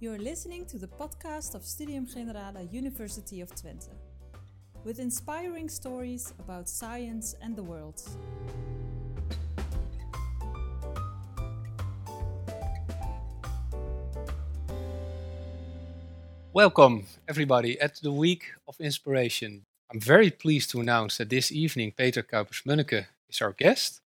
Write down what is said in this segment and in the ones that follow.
You're listening to the podcast of Studium Generale University of Twente, with inspiring stories about science and the world. Welcome, everybody, at the Week of Inspiration. I'm very pleased to announce that this evening Peter Kuipers-Munneke is our guest.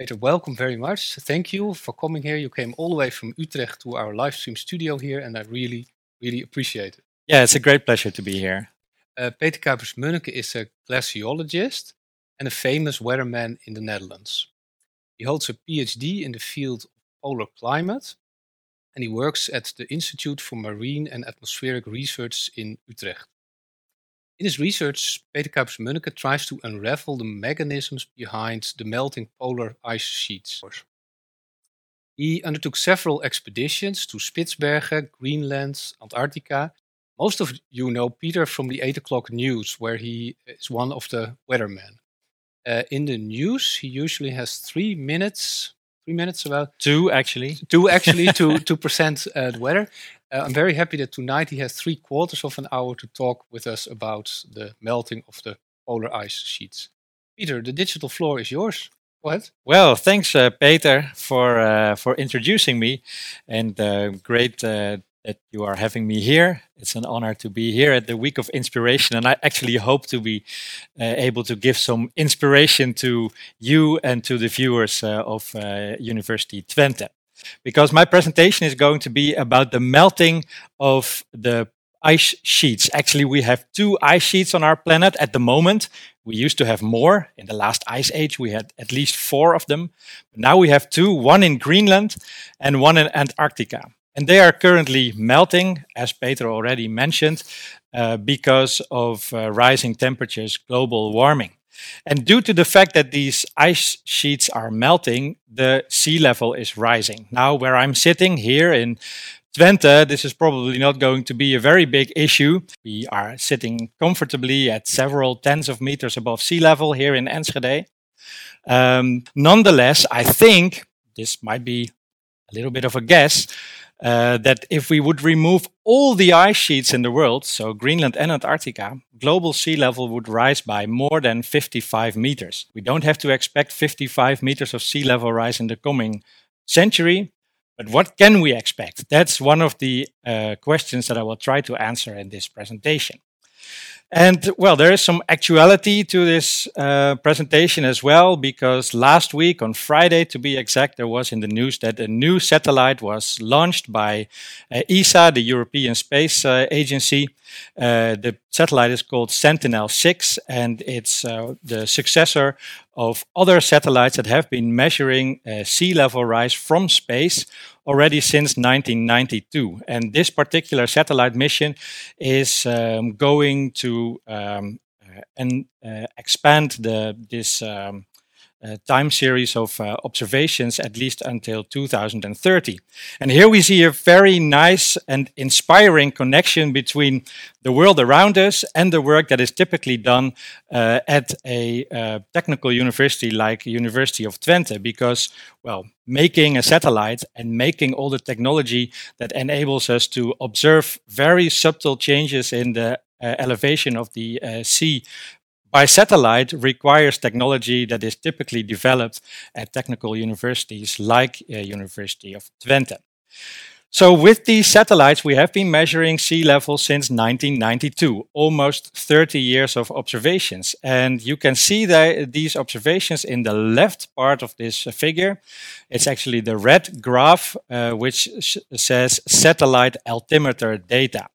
Peter, welcome very much. Thank you for coming here. You came all the way from Utrecht to our live stream studio here, and I really, really appreciate it. Yeah, it's a great pleasure to be here. Uh, Peter Kuipers-Munneke is a glaciologist and a famous weatherman in the Netherlands. He holds a PhD in the field of polar climate and he works at the Institute for Marine and Atmospheric Research in Utrecht. In his research, Peter Kuipers-Munneke tries to unravel the mechanisms behind the melting polar ice sheets. He undertook several expeditions to Spitsbergen, Greenland, Antarctica. Most of you know Peter from the 8 o'clock news, where he is one of the weathermen. Uh, in the news, he usually has three minutes three minutes about two actually two actually to to present uh, the weather. Uh, I'm very happy that tonight he has three quarters of an hour to talk with us about the melting of the polar ice sheets. Peter, the digital floor is yours. Go ahead. Well, thanks, uh, Peter, for uh, for introducing me, and uh, great uh, that you are having me here. It's an honor to be here at the Week of Inspiration, and I actually hope to be uh, able to give some inspiration to you and to the viewers of University Twente. Because my presentation is going to be about the melting of the ice sheets. Actually, we have two ice sheets on our planet at the moment. We used to have more. In the last ice age, we had at least four of them. But now we have two, one in Greenland and one in Antarctica. And they are currently melting, as Peter already mentioned, uh, because of uh, rising temperatures, global warming. And due to the fact that these ice sheets are melting, the sea level is rising. Now, where I'm sitting here in Twente, this is probably not going to be a very big issue. We are sitting comfortably at several tens of meters above sea level here in Enschede. Um, nonetheless, I think this might be a little bit of a guess uh, that if we would remove all the ice sheets in the world, so Greenland and Antarctica, global sea level would rise by more than 55 meters. We don't have to expect 55 meters of sea level rise in the coming century, but what can we expect? That's one of the uh, questions that I will try to answer in this presentation. And well, there is some actuality to this uh, presentation as well, because last week, on Friday to be exact, there was in the news that a new satellite was launched by uh, ESA, the European Space uh, Agency. Uh, the satellite is called Sentinel 6, and it's uh, the successor of other satellites that have been measuring uh, sea level rise from space already since 1992. And this particular satellite mission is um, going to um, uh, and uh, expand the this um, uh, time series of uh, observations at least until 2030. And here we see a very nice and inspiring connection between the world around us and the work that is typically done uh, at a uh, technical university like University of Twente, because, well, making a satellite and making all the technology that enables us to observe very subtle changes in the uh, elevation of the uh, sea by satellite requires technology that is typically developed at technical universities like uh, University of Twente. So with these satellites, we have been measuring sea level since 1992, almost 30 years of observations. And you can see these observations in the left part of this figure. It's actually the red graph, uh, which says satellite altimeter data.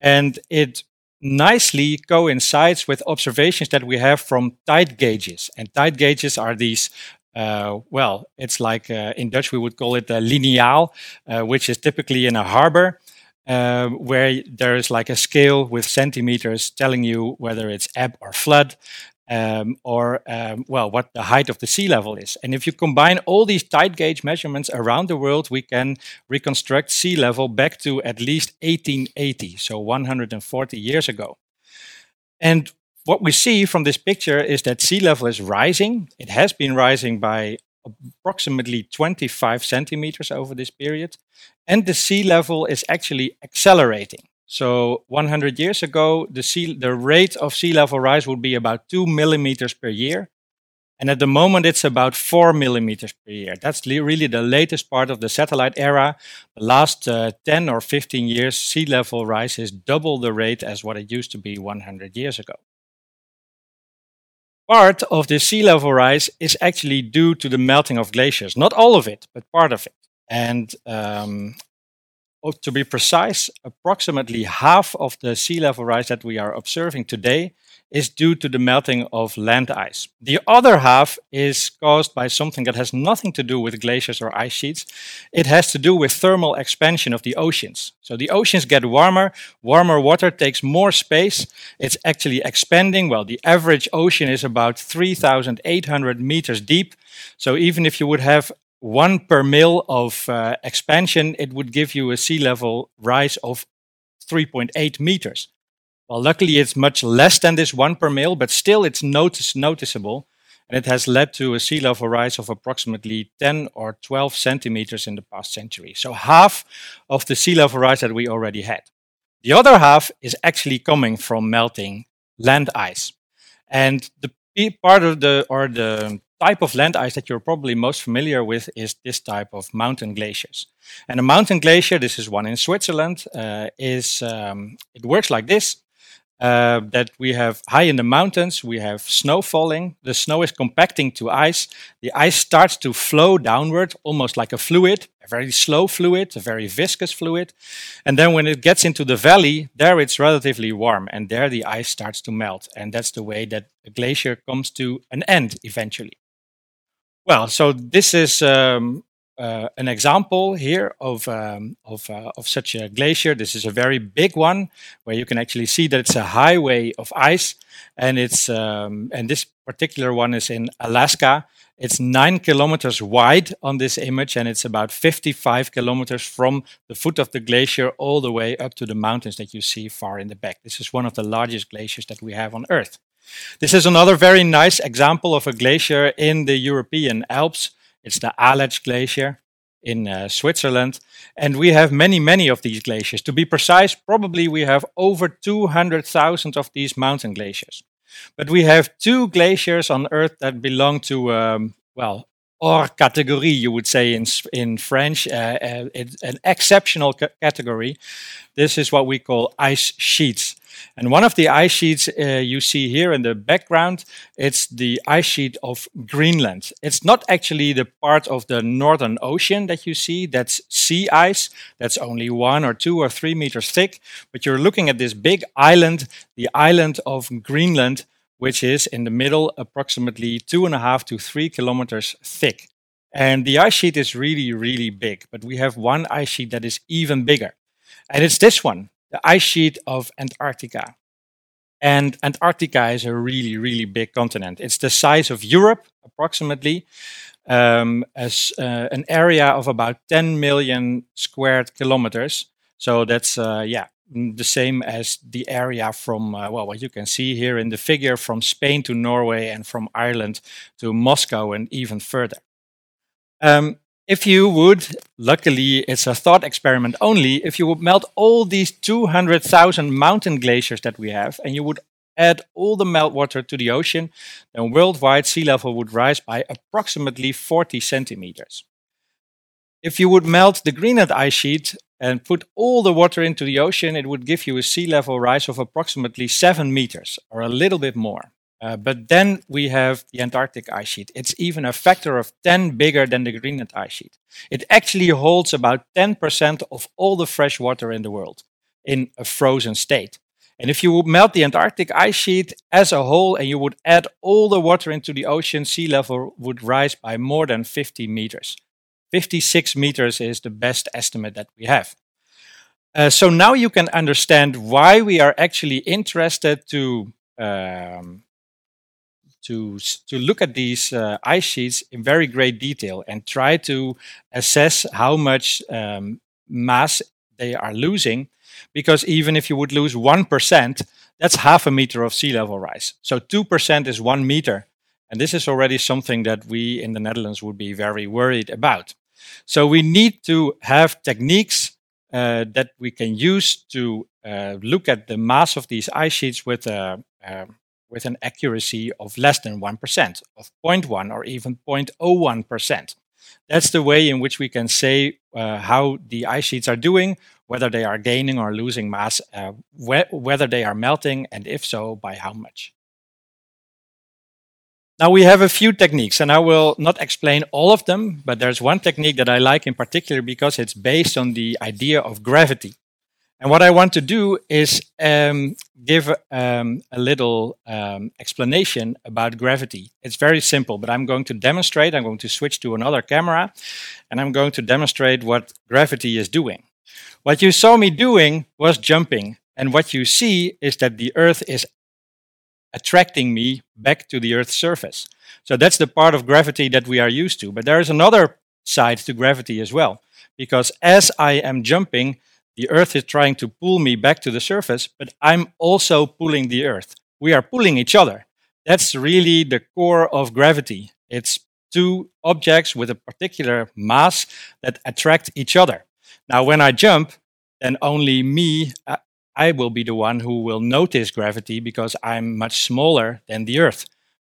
And it nicely coincides with observations that we have from tide gauges. And tide gauges are these uh, well, it's like uh, in Dutch we would call it a lineaal, uh, which is typically in a harbor. Uh, where there is like a scale with centimeters telling you whether it's ebb or flood, um, or um, well, what the height of the sea level is. And if you combine all these tide gauge measurements around the world, we can reconstruct sea level back to at least 1880, so 140 years ago. And what we see from this picture is that sea level is rising. It has been rising by approximately 25 centimeters over this period. And the sea level is actually accelerating. So 100 years ago, the, sea, the rate of sea level rise would be about 2 millimeters per year. And at the moment, it's about 4 millimeters per year. That's really the latest part of the satellite era. The last uh, 10 or 15 years, sea level rise is double the rate as what it used to be 100 years ago. Part of the sea level rise is actually due to the melting of glaciers. Not all of it, but part of it. And um, to be precise, approximately half of the sea level rise that we are observing today is due to the melting of land ice. The other half is caused by something that has nothing to do with glaciers or ice sheets. It has to do with thermal expansion of the oceans. So the oceans get warmer, warmer water takes more space. It's actually expanding. Well, the average ocean is about 3,800 meters deep. So even if you would have one per mil of uh, expansion, it would give you a sea level rise of 3.8 meters. Well, luckily it's much less than this one per mil, but still it's notice noticeable. And it has led to a sea level rise of approximately 10 or 12 centimeters in the past century. So half of the sea level rise that we already had. The other half is actually coming from melting land ice. And the part of the, or the type of land ice that you're probably most familiar with is this type of mountain glaciers. And a mountain glacier, this is one in Switzerland, uh, is um, it works like this. Uh, that we have high in the mountains, we have snow falling. The snow is compacting to ice. The ice starts to flow downward, almost like a fluid, a very slow fluid, a very viscous fluid. And then when it gets into the valley, there it's relatively warm, and there the ice starts to melt. And that's the way that a glacier comes to an end eventually. Well, so this is um, uh, an example here of um, of, uh, of such a glacier. This is a very big one where you can actually see that it's a highway of ice, and it's um, and this particular one is in Alaska. It's nine kilometers wide on this image, and it's about 55 kilometers from the foot of the glacier all the way up to the mountains that you see far in the back. This is one of the largest glaciers that we have on Earth. This is another very nice example of a glacier in the European Alps. It's the Aletsch Glacier in uh, Switzerland. And we have many, many of these glaciers. To be precise, probably we have over 200,000 of these mountain glaciers. But we have two glaciers on Earth that belong to, um, well, hors catégorie, you would say in, in French, uh, uh, an exceptional category. This is what we call ice sheets. And one of the ice sheets uh, you see here in the background, it's the ice sheet of Greenland. It's not actually the part of the Northern Ocean that you see, that's sea ice, that's only one or two or three meters thick, but you're looking at this big island, the island of Greenland, which is in the middle approximately two and a half to three kilometers thick. And the ice sheet is really, really big, but we have one ice sheet that is even bigger. And it's this one the ice sheet of Antarctica. And Antarctica is a really, really big continent. It's the size of Europe, approximately, um, as uh, an area of about 10 million squared kilometers. So that's, uh, yeah, the same as the area from, uh, well, what you can see here in the figure from Spain to Norway and from Ireland to Moscow and even further. Um, if you would, luckily it's a thought experiment only, if you would melt all these 200,000 mountain glaciers that we have and you would add all the meltwater to the ocean, then worldwide sea level would rise by approximately 40 centimeters. If you would melt the Greenland ice sheet and put all the water into the ocean, it would give you a sea level rise of approximately 7 meters or a little bit more. Uh, but then we have the Antarctic ice sheet. It's even a factor of 10 bigger than the Greenland ice sheet. It actually holds about 10% of all the fresh water in the world in a frozen state. And if you would melt the Antarctic ice sheet as a whole and you would add all the water into the ocean, sea level would rise by more than 50 meters. 56 meters is the best estimate that we have. Uh, so now you can understand why we are actually interested to um, to, to look at these uh, ice sheets in very great detail and try to assess how much um, mass they are losing. Because even if you would lose 1%, that's half a meter of sea level rise. So 2% is one meter. And this is already something that we in the Netherlands would be very worried about. So we need to have techniques uh, that we can use to uh, look at the mass of these ice sheets with a, uh, with an accuracy of less than 1%, of 0.1 or even 0.01%. That's the way in which we can say uh, how the ice sheets are doing, whether they are gaining or losing mass, uh, wh whether they are melting, and if so, by how much. Now we have a few techniques, and I will not explain all of them, but there's one technique that I like in particular because it's based on the idea of gravity. And what I want to do is um, give um, a little um, explanation about gravity. It's very simple, but I'm going to demonstrate. I'm going to switch to another camera and I'm going to demonstrate what gravity is doing. What you saw me doing was jumping. And what you see is that the Earth is attracting me back to the Earth's surface. So that's the part of gravity that we are used to. But there is another side to gravity as well. Because as I am jumping, the Earth is trying to pull me back to the surface, but I'm also pulling the Earth. We are pulling each other. That's really the core of gravity. It's two objects with a particular mass that attract each other. Now, when I jump, then only me, uh, I will be the one who will notice gravity because I'm much smaller than the Earth.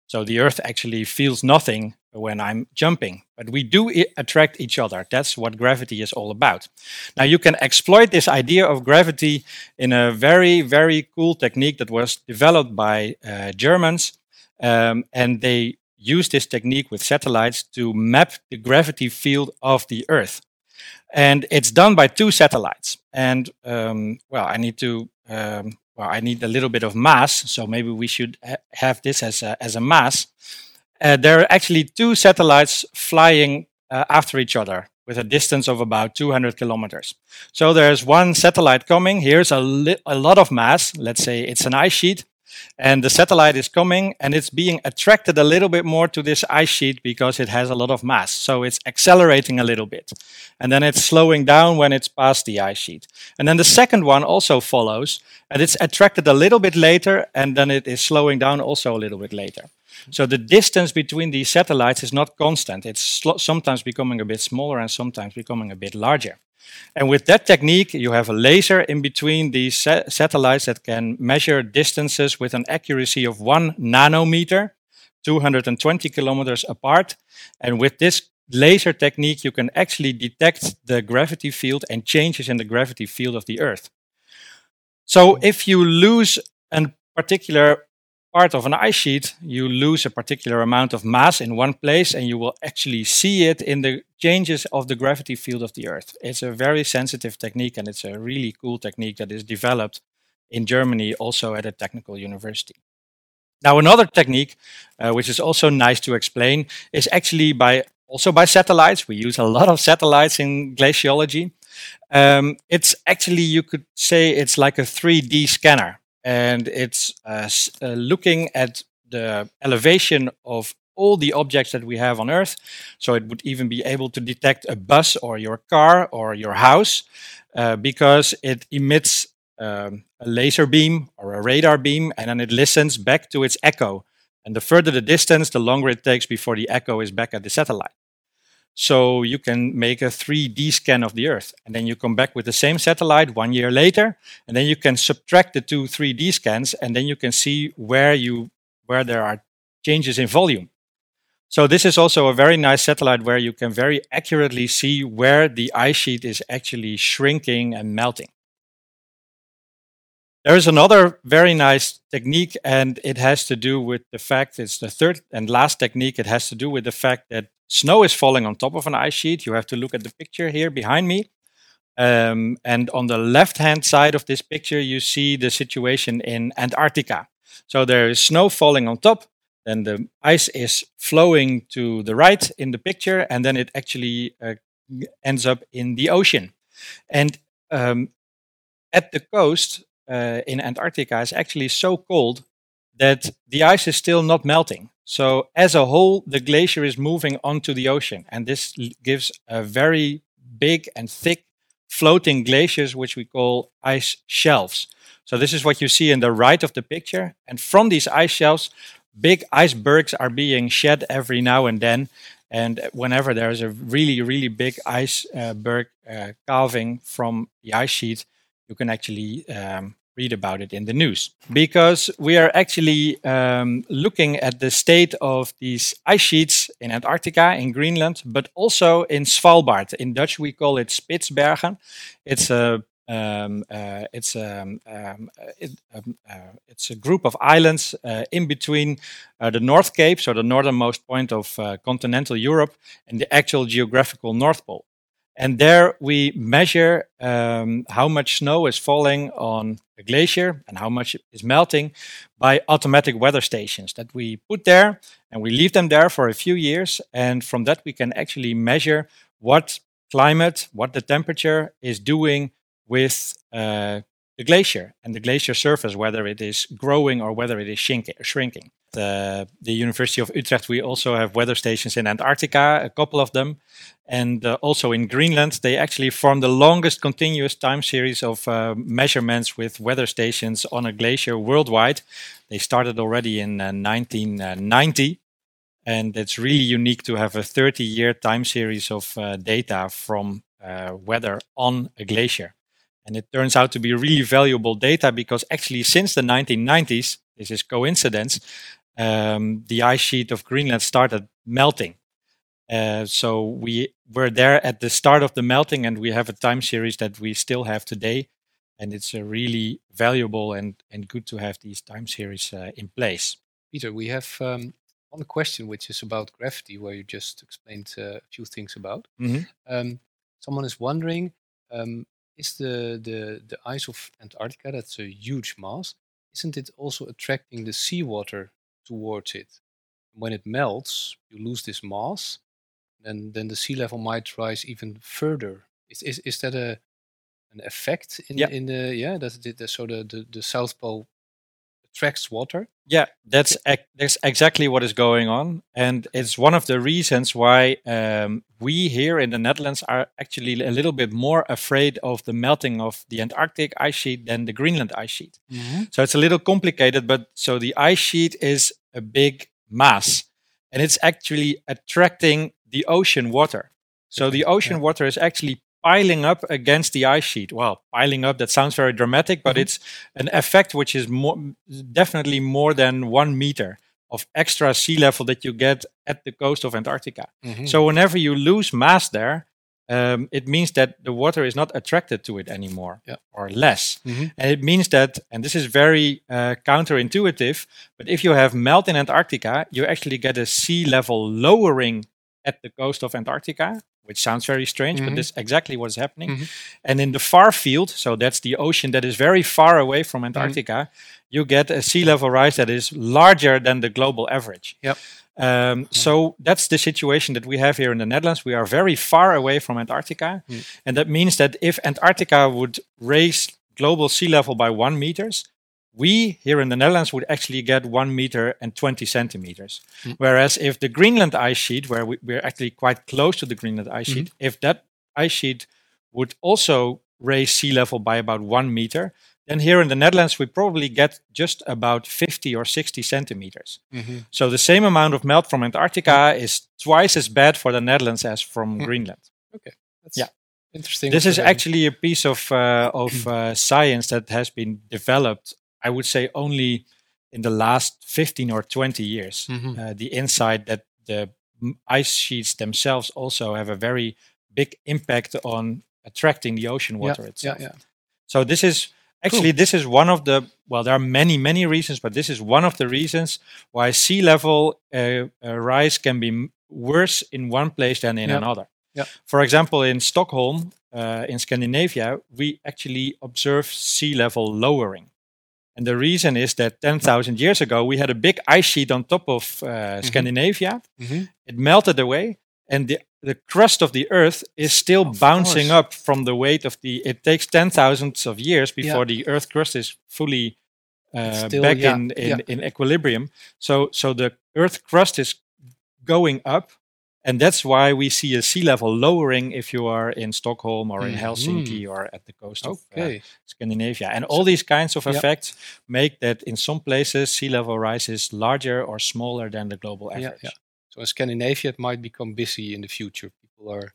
So the Earth actually feels nothing when I'm jumping. But we do attract each other. That's what gravity is all about. Now, you can exploit this idea of gravity in a very, very cool technique that was developed by uh, Germans. Um, and they use this technique with satellites to map the gravity field of the Earth. And it's done by two satellites. And um, well, I need to um, well, I need a little bit of mass, so maybe we should ha have this as a, as a mass. Uh, there are actually two satellites flying uh, after each other with a distance of about 200 kilometers. So there's one satellite coming. Here's a, a lot of mass. Let's say it's an ice sheet. And the satellite is coming and it's being attracted a little bit more to this ice sheet because it has a lot of mass. So it's accelerating a little bit. And then it's slowing down when it's past the ice sheet. And then the second one also follows and it's attracted a little bit later and then it is slowing down also a little bit later. So the distance between these satellites is not constant. It's sometimes becoming a bit smaller and sometimes becoming a bit larger. And with that technique, you have a laser in between these sa satellites that can measure distances with an accuracy of one nanometer, 220 kilometers apart. And with this laser technique, you can actually detect the gravity field and changes in the gravity field of the Earth. So if you lose a particular part of an ice sheet, you lose a particular amount of mass in one place and you will actually see it in the changes of the gravity field of the Earth. It's a very sensitive technique and it's a really cool technique that is developed in Germany, also at a technical university. Now, another technique, uh, which is also nice to explain, is actually by also by satellites. We use a lot of satellites in glaciology. Um, it's actually, you could say, it's like a 3D scanner and it's uh, uh, looking at the elevation of all the objects that we have on Earth. So it would even be able to detect a bus or your car or your house uh, because it emits um, a laser beam or a radar beam and then it listens back to its echo. And the further the distance, the longer it takes before the echo is back at the satellite. So you can make a 3D scan of the Earth. And then you come back with the same satellite one year later. And then you can subtract the two 3D scans. And then you can see where, you, where there are changes in volume. So this is also a very nice satellite where you can very accurately see where the ice sheet is actually shrinking and melting. There is another very nice technique, and it has to do with the fact it's the third and last technique. It has to do with the fact that snow is falling on top of an ice sheet. You have to look at the picture here behind me. Um, and on the left hand side of this picture, you see the situation in Antarctica. So there is snow falling on top, then the ice is flowing to the right in the picture, and then it actually uh, ends up in the ocean. And um, at the coast, uh, in Antarctica is actually so cold that the ice is still not melting. So, as a whole, the glacier is moving onto the ocean, and this gives a very big and thick floating glaciers, which we call ice shelves. So, this is what you see in the right of the picture. And from these ice shelves, big icebergs are being shed every now and then. And whenever there's a really, really big iceberg uh, calving from the ice sheet, you can actually um, read about it in the news. Because we are actually um, looking at the state of these ice sheets in Antarctica, in Greenland, but also in Svalbard. In Dutch, we call it Spitsbergen. It's a um, uh, it's um, um, uh, it, um, uh, it's a group of islands uh, in between uh, the North Cape, so the northernmost point of uh, continental Europe, and the actual geographical North Pole. And there we measure um, how much snow is falling on a glacier and how much is melting by automatic weather stations that we put there and we leave them there for a few years. And from that, we can actually measure what climate, what the temperature is doing with uh, the glacier and the glacier surface, whether it is growing or whether it is shrinking. The, the University of Utrecht, we also have weather stations in Antarctica, a couple of them, and uh, also in Greenland. They actually form the longest continuous time series of uh, measurements with weather stations on a glacier worldwide. They started already in 1990. Uh, and it's really unique to have a 30 year time series of uh, data from uh, weather on a glacier. And it turns out to be really valuable data because actually, since the 1990s, this is coincidence, um, the ice sheet of Greenland started melting. Uh, so we were there at the start of the melting, and we have a time series that we still have today. And it's a really valuable and, and good to have these time series uh, in place. Peter, we have um, one question which is about gravity, where you just explained uh, a few things about. Mm-hmm. Um, someone is wondering um, is the, the, the ice of Antarctica, that's a huge mass, isn't it also attracting the seawater towards it? When it melts, you lose this mass, then then the sea level might rise even further. Is is, is that a an effect in yeah. in the yeah that the, so the, the the South Pole attracts water. Yeah, that's that's exactly what is going on, and it's one of the reasons why um, we here in the Netherlands are actually a little bit more afraid of the melting of the Antarctic ice sheet than the Greenland ice sheet. Mm-hmm. So it's a little complicated, but so the ice sheet is a big mass, and it's actually attracting the ocean water. So the ocean yeah. water is actually piling up against the ice sheet. Well, piling up, that sounds very dramatic, but mm-hmm. it's an effect which is more, definitely more than one meter of extra sea level that you get at the coast of Antarctica. Mm-hmm. So whenever you lose mass there, um, it means that the water is not attracted to it anymore yeah. or less. Mm-hmm. And it means that, and this is very uh, counterintuitive, but if you have melt in Antarctica, you actually get a sea level lowering at the coast of Antarctica, which sounds very strange, mm-hmm. but this is exactly what is happening. Mm-hmm. And in the far field, so that's the ocean that is very far away from mm-hmm. Antarctica, mm-hmm. you get a sea level rise that is larger than the global average. Yep. Um, so that's the situation that we have here in the Netherlands. We are very far away from Antarctica, mm. and that means that if Antarctica would raise global sea level by one meters, we here in the Netherlands would actually get one meter and 20 centimeters. Mm. Whereas if the Greenland ice sheet, where we, are actually quite close to the Greenland ice sheet, mm-hmm. if that ice sheet would also raise sea level by about one meter, then here in the Netherlands we probably get just about 50 or 60 centimeters. Mm-hmm. So the same amount of melt from Antarctica mm. is twice as bad for the Netherlands as from mm. Greenland. Okay, that's yeah. Interesting. This is actually a piece of uh, of uh, science that has been developed I would say only in the last 15 or 20 years. Mm-hmm. Uh, the insight that the ice sheets themselves also have a very big impact on attracting the ocean water yeah, itself. Yeah, yeah. So this is actually cool. this is one of the well there are many many reasons but this is one of the reasons why sea level uh, uh, rise can be worse in one place than in yeah. another. Yeah. For example, in Stockholm, uh, in Scandinavia, we actually observe sea level lowering. And the reason is that 10,000 years ago, we had a big ice sheet on top of uh, mm-hmm. Scandinavia. Mm-hmm. It melted away, and the, the crust of the earth is still of bouncing course. up from the weight of the. It takes 10,000s of years before yeah. the earth crust is fully uh, still, back yeah, in, in, yeah. in equilibrium. So, so the earth crust is going up And that's why we see a sea level lowering if you are in Stockholm or in Mhm. Helsinki or at the coast of uh, Scandinavia. And all these kinds of Yep. effects make that in some places sea level rise is larger or smaller than the global average. yeah. So in Scandinavia, it might become busy in the future. People are.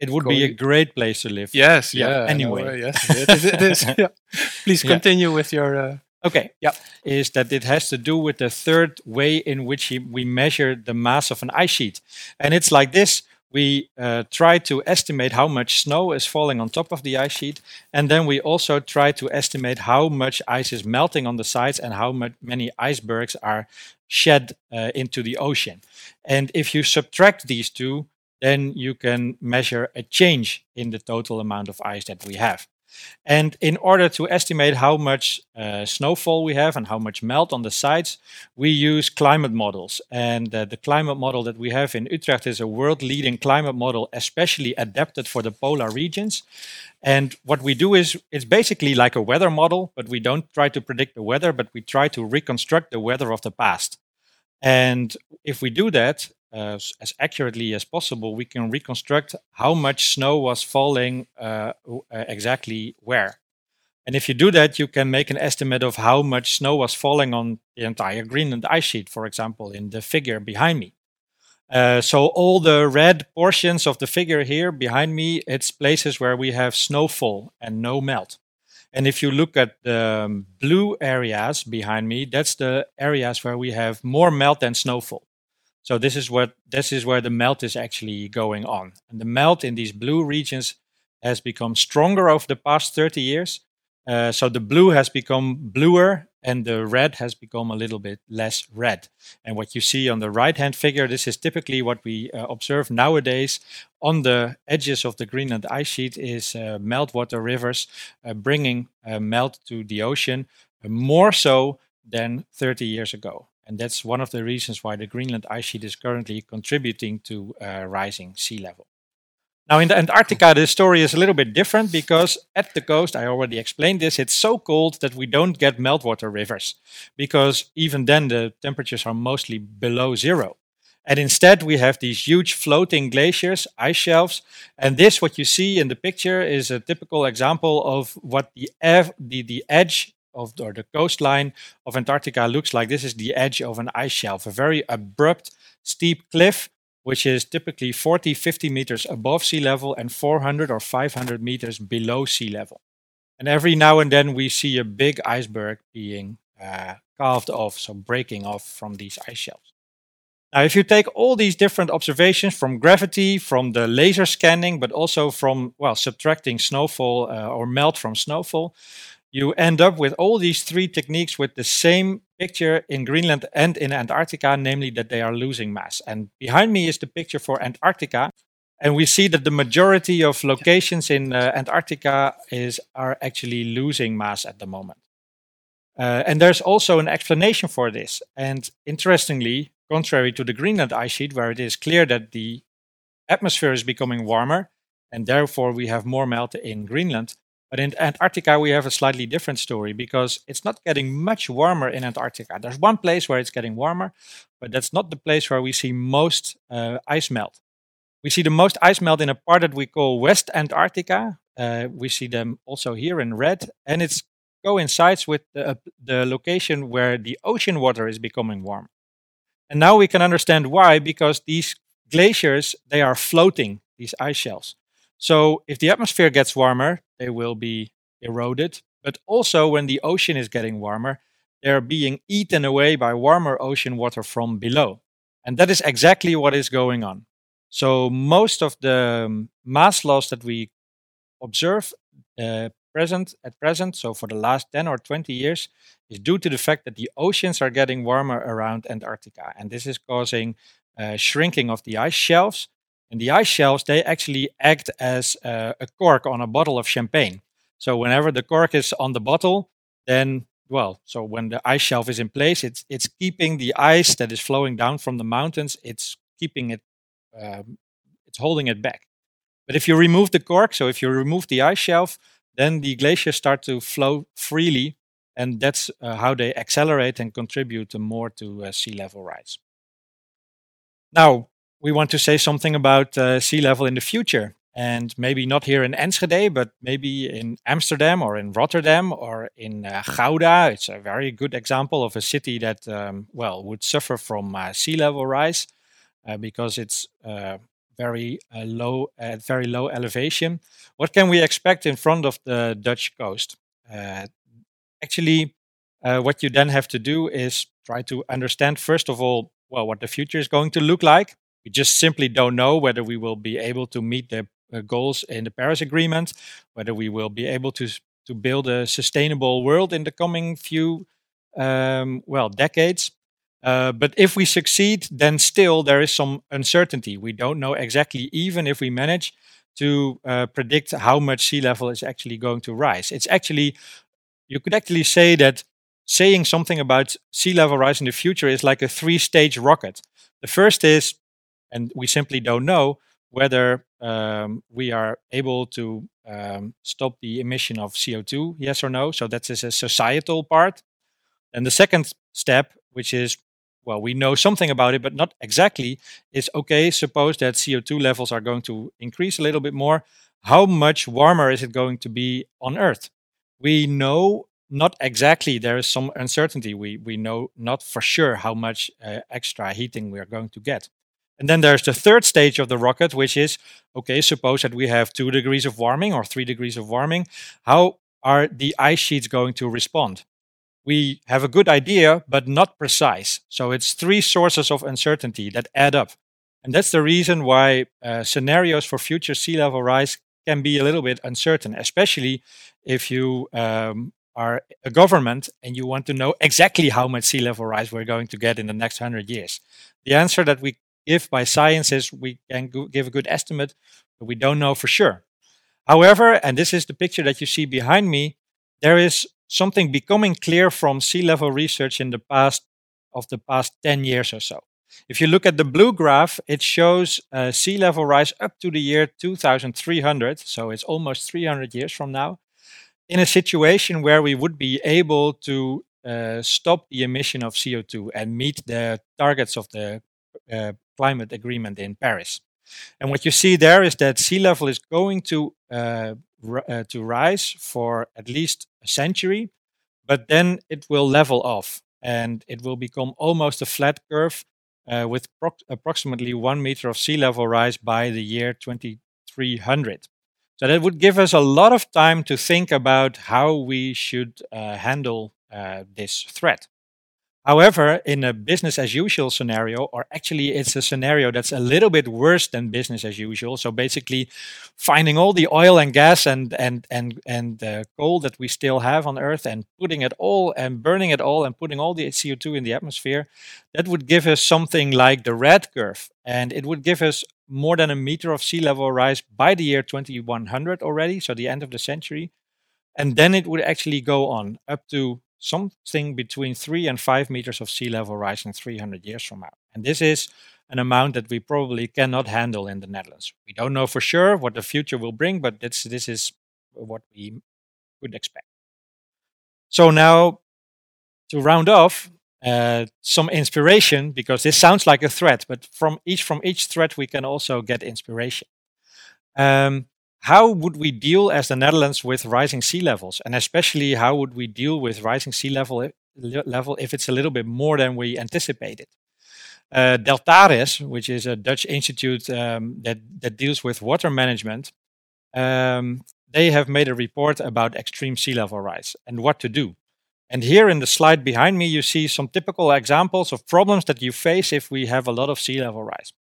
It would be a great place to live. Yes. Yeah, Yeah. anyway. no, yes. It is. It is. yeah. Please Yeah. continue with your. Uh, Okay. Yeah. Is that it has to do with the third way in which we measure the mass of an ice sheet. And it's like this. We uh, try to estimate how much snow is falling on top of the ice sheet. And then we also try to estimate how much ice is melting on the sides and how mu- many icebergs are shed uh, into the ocean. And if you subtract these two, then you can measure a change in the total amount of ice that we have. And in order to estimate how much uh, snowfall we have and how much melt on the sides, we use climate models. And uh, the climate model that we have in Utrecht is a world leading climate model, especially adapted for the polar regions. And what we do is it's basically like a weather model, but we don't try to predict the weather, but we try to reconstruct the weather of the past. And if we do that uh, as accurately as possible, we can reconstruct how much snow was falling uh, uh, exactly where. And if you do that, you can make an estimate of how much snow was falling on the entire Greenland ice sheet, for example, in the figure behind me. Uh, so all the red portions of the figure here behind me, it's places where we have snowfall and no melt. And if you look at the um, blue areas behind me, that's the areas where we have more melt than snowfall. So this is what this is where the melt is actually going on. And the melt in these blue regions has become stronger over the past 30 years. Uh, so the blue has become bluer and the red has become a little bit less red. And what you see on the right hand figure, this is typically what we uh, observe nowadays on the edges of the Greenland ice sheet is uh, meltwater rivers uh, bringing uh, melt to the ocean uh, more so than 30 years ago. And that's one of the reasons why the Greenland ice sheet is currently contributing to uh, rising sea level. Now, in the Antarctica, the story is a little bit different because at the coast, I already explained this, it's so cold that we don't get meltwater rivers because even then the temperatures are mostly below zero. And instead, we have these huge floating glaciers, ice shelves. And this, what you see in the picture, is a typical example of what the, ev- the, the edge of or the coastline of Antarctica looks like. This is the edge of an ice shelf, a very abrupt, steep cliff which is typically 40, 50 meters above sea level and 400 or 500 meters below sea level. And every now and then we see a big iceberg being uh, calved off, so breaking off from these ice shelves. Now, if you take all these different observations from gravity, from the laser scanning, but also from, well, subtracting snowfall uh, or melt from snowfall, you end up with all these three techniques with the same picture in Greenland and in Antarctica, namely that they are losing mass. And behind me is the picture for Antarctica. And we see that the majority of locations in uh, Antarctica is are actually losing mass at the moment. Uh, and there's also an explanation for this. And interestingly, contrary to the Greenland ice sheet, where it is clear that the atmosphere is becoming warmer, and therefore we have more melt in Greenland, but in Antarctica, we have a slightly different story because it's not getting much warmer in Antarctica. There's one place where it's getting warmer, but that's not the place where we see most uh, ice melt. We see the most ice melt in a part that we call West Antarctica. Uh, we see them also here in red, and it coincides with the, uh, the location where the ocean water is becoming warm. And now we can understand why, because these glaciers they are floating these ice shelves. So if the atmosphere gets warmer, they will be eroded. But also when the ocean is getting warmer, they're being eaten away by warmer ocean water from below. And that is exactly what is going on. So most of the um, mass loss that we observe uh, present at present, so for the last 10 or 20 years, is due to the fact that the oceans are getting warmer around Antarctica. And this is causing uh, shrinking of the ice shelves. And the ice shelves, they actually act as uh, a cork on a bottle of champagne. So whenever the cork is on the bottle, then well, so when the ice shelf is in place, it's it's keeping the ice that is flowing down from the mountains. It's keeping it, um, it's holding it back. But if you remove the cork, so if you remove the ice shelf, then the glaciers start to flow freely, and that's uh, how they accelerate and contribute more to uh, sea level rise. Now, we want to say something about uh, sea level in the future. And maybe not here in Enschede, but maybe in Amsterdam or in Rotterdam or in uh, Gouda. It's a very good example of a city that, um, well, would suffer from uh, sea level rise uh, because it's uh, very uh, low at very low elevation. What can we expect in front of the Dutch coast? actually, what you then have to do is try to understand first of all, well, what the future is going to look like we just simply don't know whether we will be able to meet the uh, goals in the Paris Agreement, whether we will be able to to build a sustainable world in the coming few um, well decades. Uh, but if we succeed, then still there is some uncertainty. We don't know exactly, even if we manage to uh, predict how much sea level is actually going to rise. It's actually, you could actually say that saying something about sea level rise in the future is like a three stage rocket. The first is and we simply don't know whether um, we are able to um, stop the emission of CO2, yes or no. So that is a societal part. And the second step, which is, well, we know something about it, but not exactly, is okay, suppose that CO2 levels are going to increase a little bit more. How much warmer is it going to be on Earth? We know not exactly, there is some uncertainty. We, we know not for sure how much uh, extra heating we are going to get. And then there's the third stage of the rocket, which is okay, suppose that we have two degrees of warming or three degrees of warming. How are the ice sheets going to respond? We have a good idea, but not precise. So it's three sources of uncertainty that add up. And that's the reason why uh, scenarios for future sea level rise can be a little bit uncertain, especially if you um, are a government and you want to know exactly how much sea level rise we're going to get in the next 100 years. The answer that we give by sciences, we can give a good estimate, but we don't know for sure. However, and this is the picture that you see behind me, there is something becoming clear from sea level research in the past of the past 10 years or so. If you look at the blue graph, it shows uh, sea level rise up to the year 2300, so it's almost 300 years from now, in a situation where we would be able to uh, stop the emission of CO2 and meet the targets of the uh, climate agreement in Paris. And what you see there is that sea level is going to uh, uh, to rise for at least a century, but then it will level off and it will become almost a flat curve uh, with approximately one meter of sea level rise by the year 2300. So that would give us a lot of time to think about how we should uh, handle uh, this threat. However, in a business as usual scenario, or actually it's a scenario that's a little bit worse than business as usual. So basically, finding all the oil and gas and and and and uh, coal that we still have on Earth and putting it all and burning it all and putting all the CO2 in the atmosphere, that would give us something like the red curve, and it would give us more than a meter of sea level rise by the year 2100 already, so the end of the century, and then it would actually go on up to something between three and five meters of sea level rise in 300 years from now. And this is an amount that we probably cannot handle in the Netherlands. We don't know for sure what the future will bring, but this, this is what we could expect. So now, to round off, uh, some inspiration because this sounds like a threat, but from each from each threat we can also get inspiration. Um, how would we deal as the Netherlands with rising sea levels? And especially, how would we deal with rising sea level, eh, level if it's a little bit more than we anticipated? Uh, Deltares, which is a Dutch institute um, that, that deals with water management, um, they have made a report about extreme sea level rise and what to do. And here in the slide behind me, you see some typical examples of problems that you face if we have a lot of sea level rise.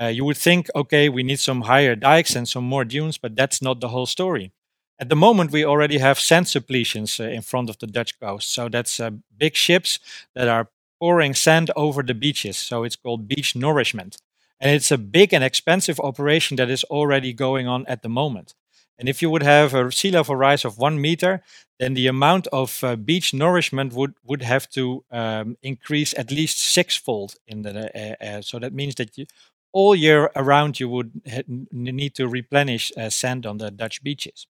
Uh, you would think, okay, we need some higher dikes and some more dunes, but that's not the whole story. At the moment, we already have sand suppletions uh, in front of the Dutch coast. So that's uh, big ships that are pouring sand over the beaches. So it's called beach nourishment. And it's a big and expensive operation that is already going on at the moment. And if you would have a sea level rise of one meter, then the amount of uh, beach nourishment would, would have to um, increase at least sixfold in the. Uh, uh, so that means that you, all year around you would need to replenish uh, sand on the Dutch beaches.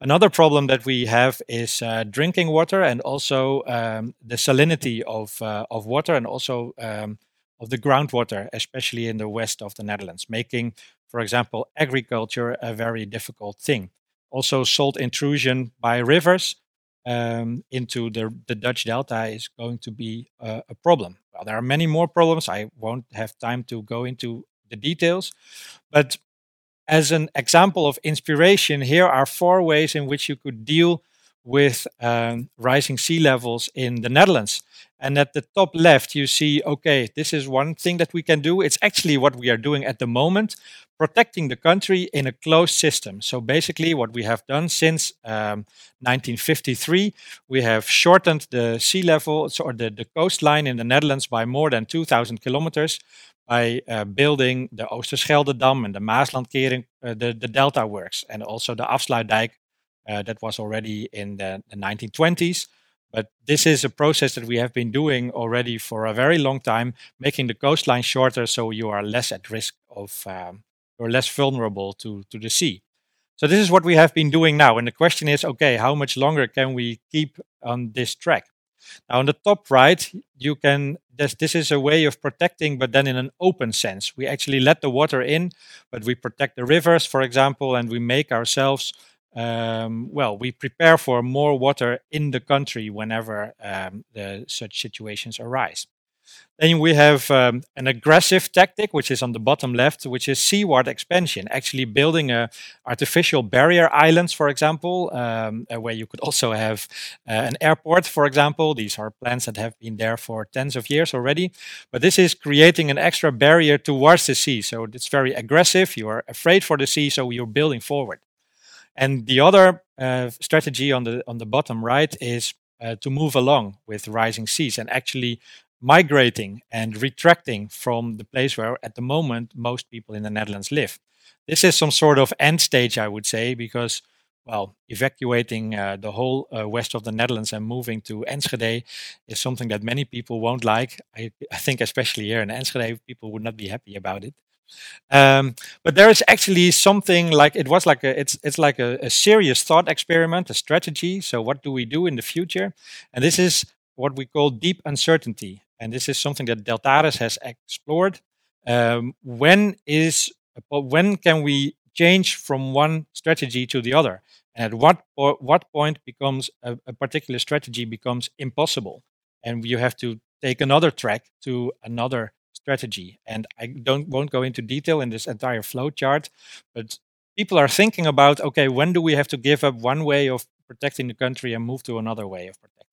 Another problem that we have is uh, drinking water and also um, the salinity of, uh, of water and also um, of the groundwater, especially in the west of the Netherlands, making, for example, agriculture a very difficult thing. Also, salt intrusion by rivers um, into the, the Dutch Delta is going to be a, a problem. Well, there are many more problems. I won't have time to go into the details, but as an example of inspiration, here are four ways in which you could deal with um, rising sea levels in the Netherlands. And at the top left, you see, okay, this is one thing that we can do. It's actually what we are doing at the moment, protecting the country in a closed system. So basically, what we have done since um, 1953, we have shortened the sea level, or the, the coastline in the Netherlands by more than 2,000 kilometers by uh, building the Oosterschelde Dam and the Maeslantkering, uh, the, the delta works, and also the Afsluitdijk uh, that was already in the, the 1920s. But this is a process that we have been doing already for a very long time, making the coastline shorter so you are less at risk of, um, you're less vulnerable to, to the sea. So this is what we have been doing now. And the question is, okay, how much longer can we keep on this track? Now, on the top right, you can, this, this is a way of protecting, but then in an open sense. We actually let the water in, but we protect the rivers, for example, and we make ourselves um, well, we prepare for more water in the country whenever um, the, such situations arise. Then we have um, an aggressive tactic, which is on the bottom left, which is seaward expansion, actually building a artificial barrier islands, for example, um, uh, where you could also have uh, an airport, for example. These are plans that have been there for tens of years already. But this is creating an extra barrier towards the sea. So it's very aggressive. You are afraid for the sea, so you're building forward. And the other uh, strategy on the on the bottom right is uh, to move along with rising seas and actually migrating and retracting from the place where at the moment most people in the Netherlands live. This is some sort of end stage, I would say, because well, evacuating uh, the whole uh, west of the Netherlands and moving to Enschede is something that many people won't like. I, I think, especially here in Enschede, people would not be happy about it. Um, but there is actually something like it was like a it's it's like a, a, serious thought experiment, a strategy. So what do we do in the future? And this is what we call deep uncertainty, and this is something that Deltares has explored. Um, when is when can we change from one strategy to the other? And at what po- what point becomes a, a particular strategy becomes impossible, and you have to take another track to another strategy. And I don't won't go into detail in this entire flow chart, but people are thinking about okay, when do we have to give up one way of protecting the country and move to another way of protecting?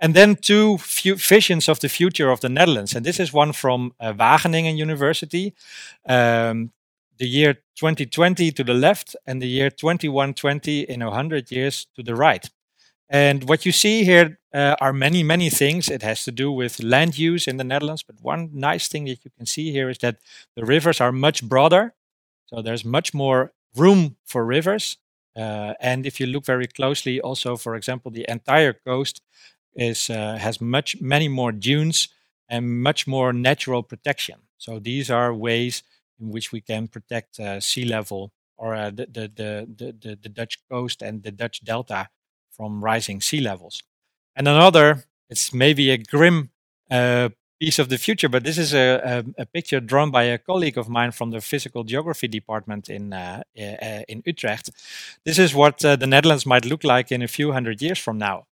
And then two visions of the future of the Netherlands, and this is one from uh, Wageningen University. Um, the year 2020 to the left and the year 2120 in 100 years to the right. And what you see here uh, are many, many things. It has to do with land use in the Netherlands. But one nice thing that you can see here is that the rivers are much broader. So there's much more room for rivers. Uh, and if you look very closely, also, for example, the entire coast is uh, has much many more dunes and much more natural protection. So these are ways in which we can protect uh, sea level or uh, the, the, the, the, the Dutch coast and the Dutch delta from rising sea levels. And another, it's maybe a grim uh, piece of the future, but this is a, a, a, picture drawn by a colleague of mine from the physical geography department in uh, uh, in Utrecht. This is what uh, the Netherlands might look like in a few hundred years from now.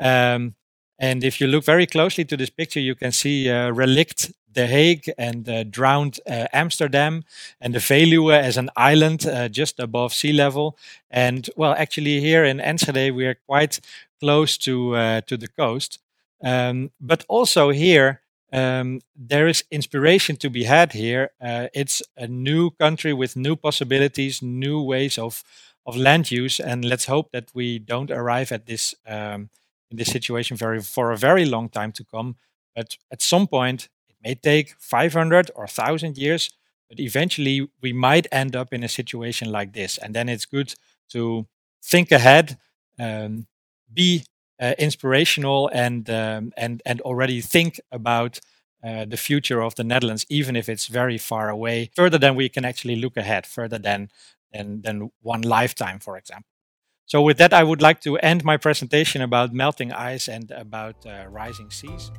Um, and if you look very closely to this picture, you can see uh, relict the Hague and uh, drowned uh, Amsterdam and the Veluwe as an island uh, just above sea level. And well, actually here in Enschede, we are quite close to uh, to the coast. Um, but also here, um, there is inspiration to be had here. Uh, it's a new country with new possibilities, new ways of of land use, and let's hope that we don't arrive at this um, in this situation very for a very long time to come. But at some point, it may take 500 or 1000 years, but eventually we might end up in a situation like this. And then it's good to think ahead, um, be uh, inspirational, and um, and and already think about uh, the future of the Netherlands, even if it's very far away, further than we can actually look ahead, further than than than one lifetime, for example. So with that, I would like to end my presentation about melting ice and about uh, rising seas.